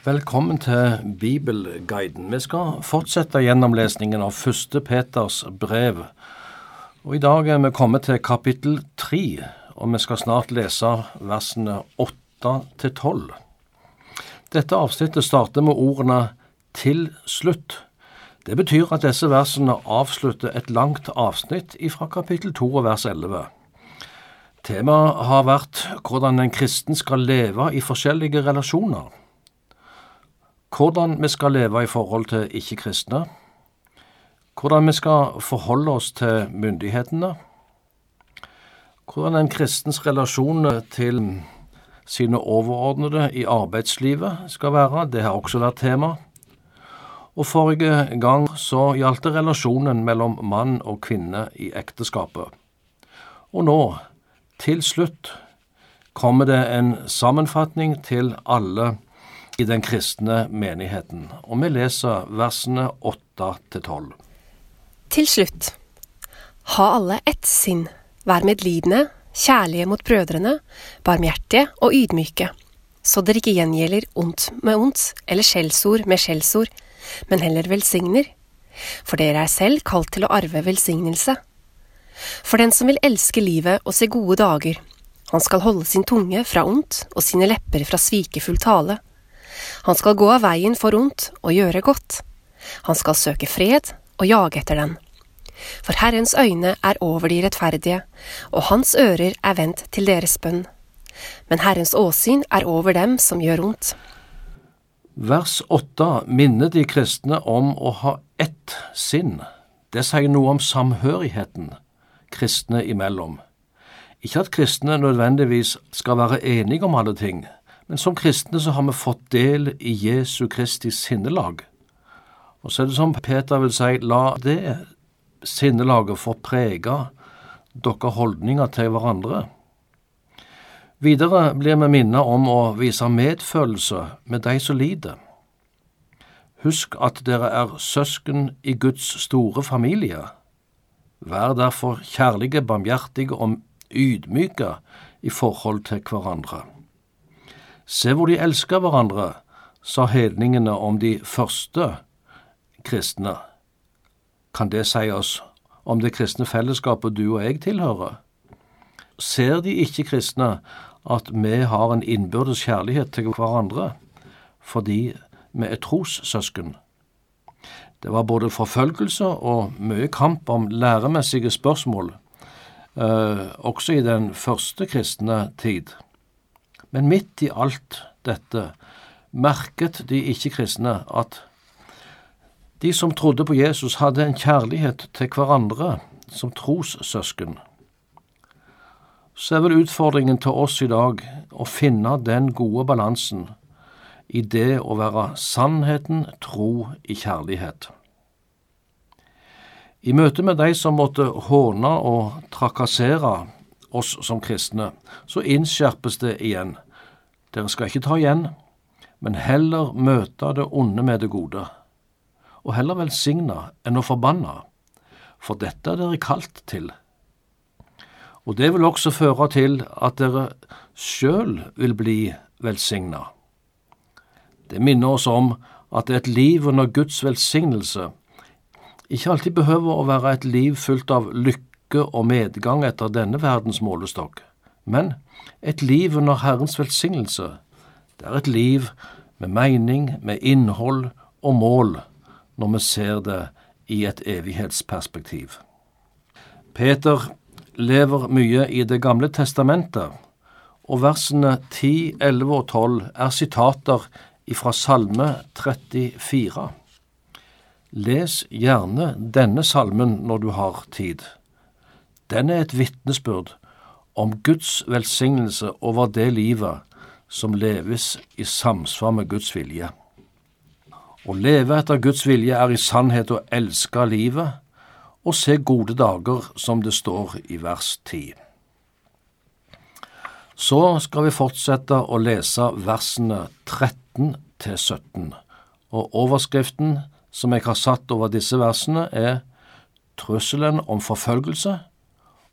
Velkommen til Bibelguiden. Vi skal fortsette gjennomlesningen av første Peters brev. Og I dag er vi kommet til kapittel tre, og vi skal snart lese versene åtte til tolv. Dette avsnittet starter med ordene 'til slutt'. Det betyr at disse versene avslutter et langt avsnitt fra kapittel to og vers elleve. Temaet har vært hvordan en kristen skal leve i forskjellige relasjoner hvordan vi skal leve i forhold til ikke-kristne, hvordan vi skal forholde oss til myndighetene, hvordan en kristens relasjon til sine overordnede i arbeidslivet skal være, det har også vært tema. Og forrige gang så gjaldt det relasjonen mellom mann og kvinne i ekteskapet. Og nå, til slutt, kommer det en sammenfatning til alle i den kristne menigheten, og vi leser versene åtte til tolv. Til slutt, ha alle ett sinn, vær medlidende, kjærlige mot brødrene, barmhjertige og ydmyke, så dere ikke gjengjelder ondt med ondt eller skjellsord med skjellsord, men heller velsigner, for dere er selv kalt til å arve velsignelse. For den som vil elske livet og se gode dager, han skal holde sin tunge fra ondt og sine lepper fra svikefull tale. Han skal gå av veien for ondt og gjøre godt. Han skal søke fred og jage etter den. For Herrens øyne er over de rettferdige, og hans ører er vendt til deres bønn. Men Herrens åsyn er over dem som gjør ondt. Vers åtte minner de kristne om å ha ett sinn. Det sier noe om samhørigheten kristne imellom. Ikke at kristne nødvendigvis skal være enige om alle ting, men som kristne så har vi fått del i Jesu Kristi sinnelag. Og så er det som Peter vil si, la det sinnelaget få prege deres holdninger til hverandre. Videre blir vi minnet om å vise medfølelse med de som lider. Husk at dere er søsken i Guds store familie. Vær derfor kjærlige, barmhjertige og ydmyke i forhold til hverandre. Se hvor de elsker hverandre, sa hedningene om de første kristne. Kan det si oss om det kristne fellesskapet du og jeg tilhører? Ser de ikke-kristne at vi har en innbyrdes kjærlighet til hverandre fordi vi er trossøsken? Det var både forfølgelse og mye kamp om læremessige spørsmål, eh, også i den første kristne tid. Men midt i alt dette merket de ikke-kristne at de som trodde på Jesus, hadde en kjærlighet til hverandre som trossøsken. Så er vel utfordringen til oss i dag å finne den gode balansen i det å være sannheten tro i kjærlighet. I møte med de som måtte håne og trakassere oss som kristne, så innskjerpes det igjen. Dere skal ikke ta igjen, men heller møte det onde med det gode, og heller velsigne enn å forbanne, for dette er dere kalt til. Og det vil også føre til at dere sjøl vil bli velsigna. Det minner oss om at et liv under Guds velsignelse ikke alltid behøver å være et liv fullt av lykke lykke og medgang etter denne verdens målestokk, men et liv under Herrens velsignelse. Det er et liv med mening, med innhold og mål, når vi ser det i et evighetsperspektiv. Peter lever mye i Det gamle testamentet, og versene 10, 11 og 12 er sitater fra Salme 34. Les gjerne denne salmen når du har tid. Den er et vitnesbyrd om Guds velsignelse over det livet som leves i samsvar med Guds vilje. Å leve etter Guds vilje er i sannhet å elske livet og se gode dager, som det står i vers 10. Så skal vi fortsette å lese versene 13 til 17, og overskriften som jeg har satt over disse versene, er Trusselen om forfølgelse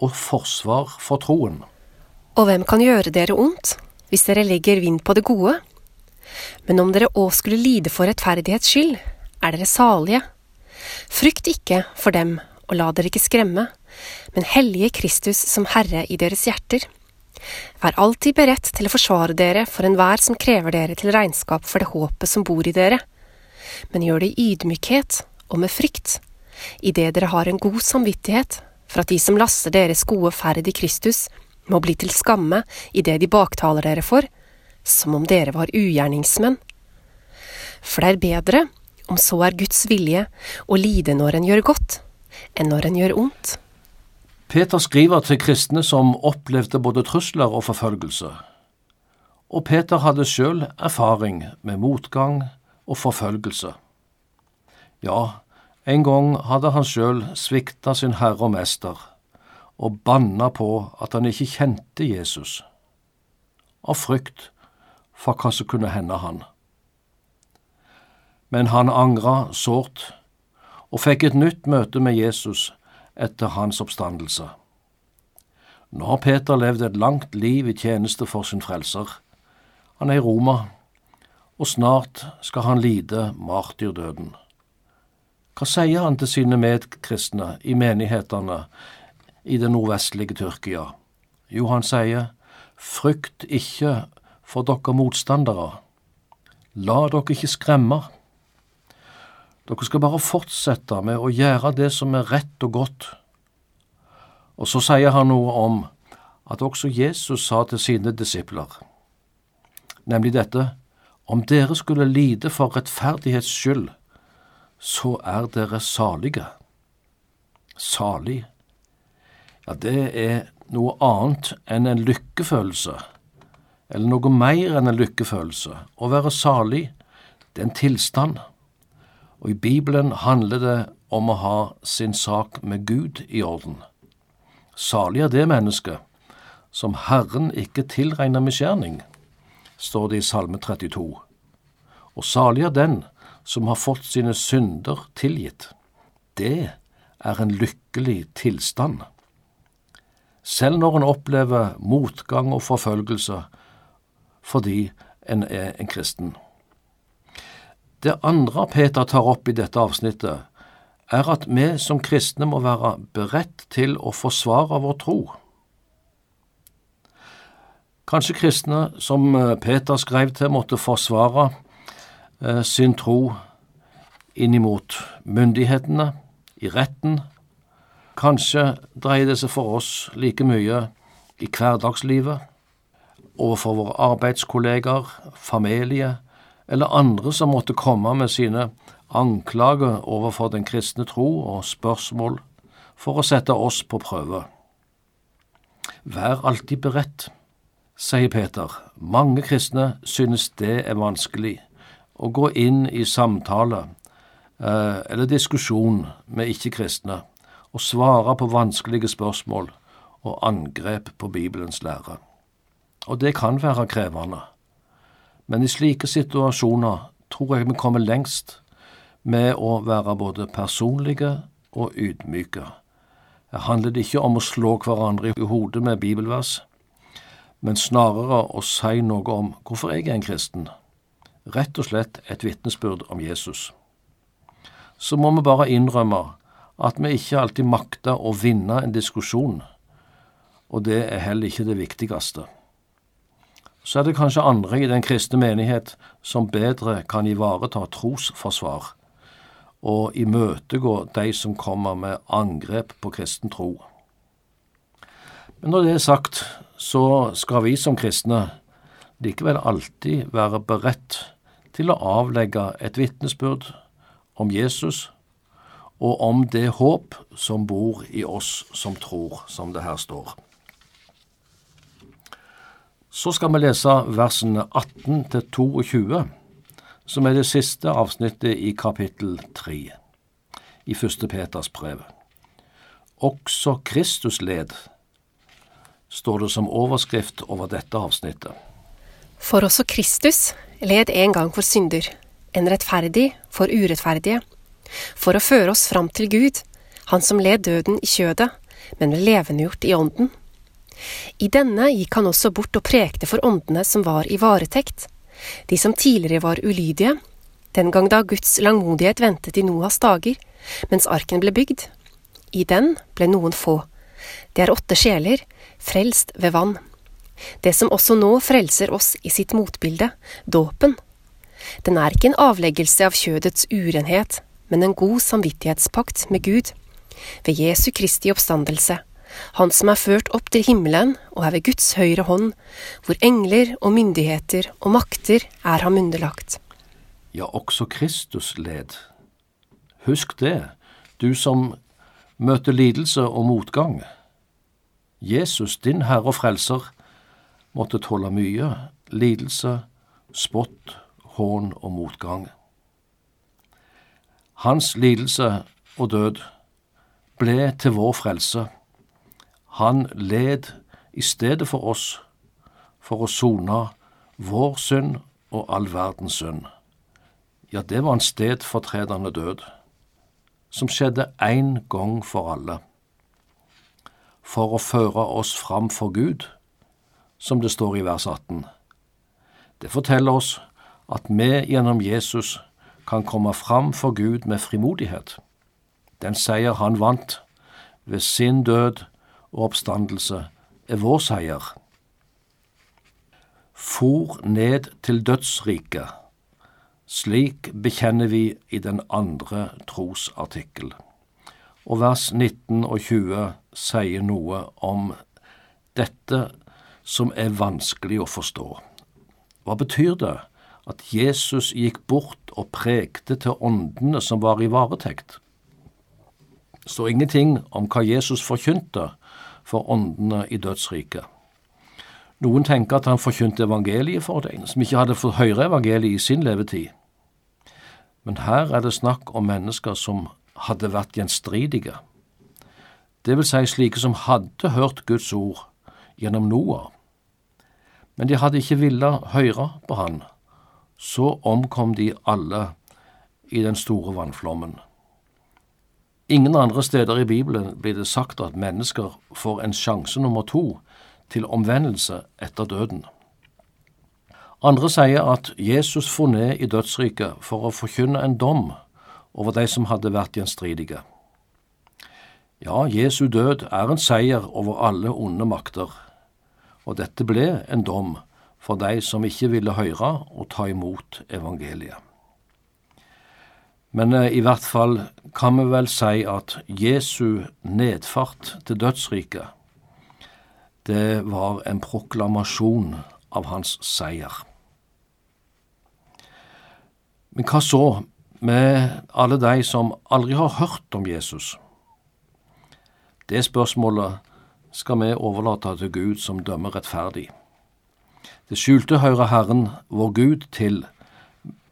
og forsvar for troen. Og hvem kan gjøre dere ondt, hvis dere legger vind på det gode? Men om dere òg skulle lide for rettferdighets skyld, er dere salige. Frykt ikke for dem, og la dere ikke skremme, men hellige Kristus som Herre i deres hjerter. Vær alltid beredt til å forsvare dere for enhver som krever dere til regnskap for det håpet som bor i dere. Men gjør det i ydmykhet og med frykt, idet dere har en god samvittighet for at de som laster deres gode ferd i Kristus, må bli til skamme i det de baktaler dere for, som om dere var ugjerningsmenn. For det er bedre, om så er Guds vilje, å lide når en gjør godt, enn når en gjør ondt. Peter skriver til kristne som opplevde både trusler og forfølgelse. Og Peter hadde sjøl erfaring med motgang og forfølgelse. Ja, en gang hadde han sjøl svikta sin herre og mester, og banna på at han ikke kjente Jesus, av frykt for hva som kunne hende han. Men han angra sårt, og fikk et nytt møte med Jesus etter hans oppstandelse. Nå har Peter levd et langt liv i tjeneste for sin frelser. Han er i Roma, og snart skal han lide martyrdøden. Hva sier han til sine medkristne i menighetene i det nordvestlige Tyrkia? Jo, han sier, frykt ikke for dere motstandere. La dere ikke skremme. Dere skal bare fortsette med å gjøre det som er rett og godt. Og så sier han noe om at også Jesus sa til sine disipler, nemlig dette, om dere skulle lide for rettferdighets skyld, så er dere salige. Salig, ja, det er noe annet enn en lykkefølelse, eller noe mer enn en lykkefølelse. Å være salig, det er en tilstand. Og i Bibelen handler det om å ha sin sak med Gud i orden. Salig er det mennesket som Herren ikke tilregner misgjerning, står det i Salme 32. Og salig er den som har fått sine synder tilgitt. Det er en lykkelig tilstand. Selv når en opplever motgang og forfølgelse fordi en er en kristen. Det andre Peter tar opp i dette avsnittet, er at vi som kristne må være beredt til å forsvare vår tro. Kanskje kristne, som Peter skrev til, måtte forsvare sin tro innimot myndighetene, i retten. Kanskje dreier det seg for oss like mye i hverdagslivet, overfor våre arbeidskolleger, familie, eller andre som måtte komme med sine anklager overfor den kristne tro og spørsmål for å sette oss på prøve. Vær alltid beredt, sier Peter. Mange kristne synes det er vanskelig å gå inn i samtale eh, eller diskusjon med ikke-kristne og svare på vanskelige spørsmål og angrep på Bibelens lære. Og det kan være krevende. Men i slike situasjoner tror jeg vi kommer lengst med å være både personlige og ydmyke. Her handler det ikke om å slå hverandre i hodet med bibelvers, men snarere å si noe om hvorfor jeg er en kristen. Rett og slett et vitnesbyrd om Jesus. Så må vi bare innrømme at vi ikke alltid makter å vinne en diskusjon, og det er heller ikke det viktigste så er det kanskje andre i den kristne menighet som bedre kan ivareta trosforsvar og imøtegå de som kommer med angrep på kristen tro. Men når det er sagt, så skal vi som kristne likevel alltid være beredt til å avlegge et vitnesbyrd om Jesus og om det håp som bor i oss som tror, som det her står. Så skal vi lese versene 18 til 22, som er det siste avsnittet i kapittel 3 i første Peters brev. Også Kristus led, står det som overskrift over dette avsnittet. For også Kristus led en gang for synder, en rettferdig for urettferdige, for å føre oss fram til Gud, han som led døden i kjødet, men ble levendegjort i ånden. I denne gikk han også bort og prekte for åndene som var i varetekt, De som tidligere var ulydige, den gang da Guds langmodighet ventet i Noas dager, mens arken ble bygd. I den ble noen få. Det er åtte sjeler, frelst ved vann. Det som også nå frelser oss i sitt motbilde, dåpen. Den er ikke en avleggelse av kjødets urenhet, men en god samvittighetspakt med Gud. Ved Jesu Kristi oppstandelse, Han som er ført opp til himmelen og er ved Guds høyre hånd, hvor engler og myndigheter og makter er ham underlagt. Ja, også Kristus led. Husk det, du som møter lidelse og motgang. Jesus, din Herre og Frelser, måtte tåle mye lidelse, spott, hån og motgang. Hans lidelse og død ble til vår frelse. Han led i stedet for oss, for å sone vår synd og all verdens synd. Ja, det var en stedfortredende død, som skjedde én gang for alle, for å føre oss fram for Gud, som det står i vers 18. Det forteller oss at vi gjennom Jesus kan komme fram for Gud med frimodighet. Den seier han vant ved sin død og oppstandelse, er vår seier. For ned til dødsriket. Slik bekjenner vi i den andre trosartikkel. Og vers 19 og 20 sier noe om dette som er vanskelig å forstå. Hva betyr det at Jesus gikk bort og prekte til åndene som var i varetekt? Det står ingenting om hva Jesus forkynte for åndene i dødsriket. Noen tenker at han forkynte evangeliet for dem som ikke hadde fått høre evangeliet i sin levetid. Men her er det snakk om mennesker som hadde vært gjenstridige. Det vil si slike som hadde hørt Guds ord gjennom Noah. Men de hadde ikke villet høre på han. Så omkom de alle i den store vannflommen. Ingen andre steder i Bibelen blir det sagt at mennesker får en sjanse nummer to til omvendelse etter døden. Andre sier at Jesus for ned i dødsriket for å forkynne en dom over de som hadde vært gjenstridige. Ja, Jesu død er en seier over alle onde makter, og dette ble en dom for de som ikke ville høre og ta imot evangeliet. Men eh, i hvert fall kan vi vel si at Jesu nedfart til dødsriket, det var en proklamasjon av hans seier. Men hva så med alle de som aldri har hørt om Jesus? Det spørsmålet skal vi overlate til Gud som dømmer rettferdig. Det skjulte hører Herren, vår Gud, til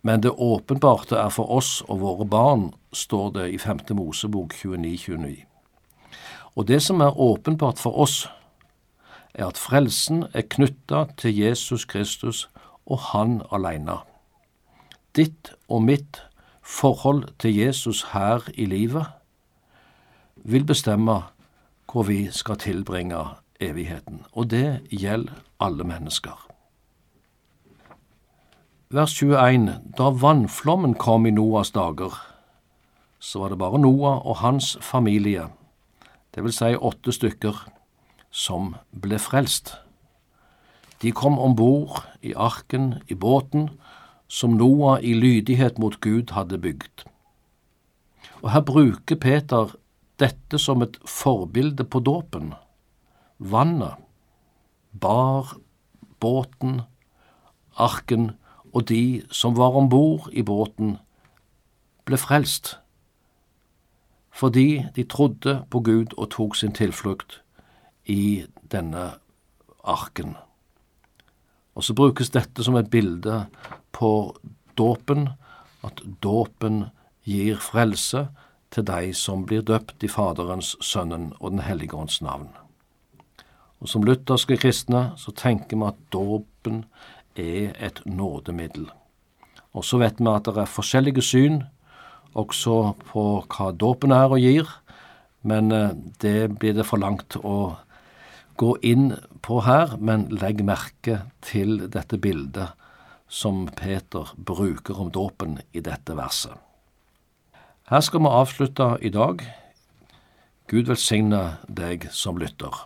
men det åpenbarte er for oss og våre barn, står det i 5. Mosebok 29-29. Og det som er åpenbart for oss, er at frelsen er knytta til Jesus Kristus og Han aleine. Ditt og mitt forhold til Jesus her i livet vil bestemme hvor vi skal tilbringe evigheten, og det gjelder alle mennesker. Vers 21. Da vannflommen kom i Noas dager, så var det bare Noah og hans familie, det vil si åtte stykker, som ble frelst. De kom om bord i arken, i båten, som Noah i lydighet mot Gud hadde bygd. Og her bruker Peter dette som et forbilde på dåpen. Vannet bar båten, arken, og de som var om bord i båten, ble frelst, fordi de trodde på Gud og tok sin tilflukt i denne arken. Og så brukes dette som et bilde på dåpen, at dåpen gir frelse til deg som blir døpt i Faderens, Sønnen og Den hellige ånds navn. Og Som lutherske kristne så tenker vi at dåpen er et nådemiddel. Og så vet vi at det er forskjellige syn også på hva dåpen er og gir, men eh, det blir det for langt å gå inn på her. Men legg merke til dette bildet som Peter bruker om dåpen i dette verset. Her skal vi avslutte i dag. Gud velsigne deg som lytter.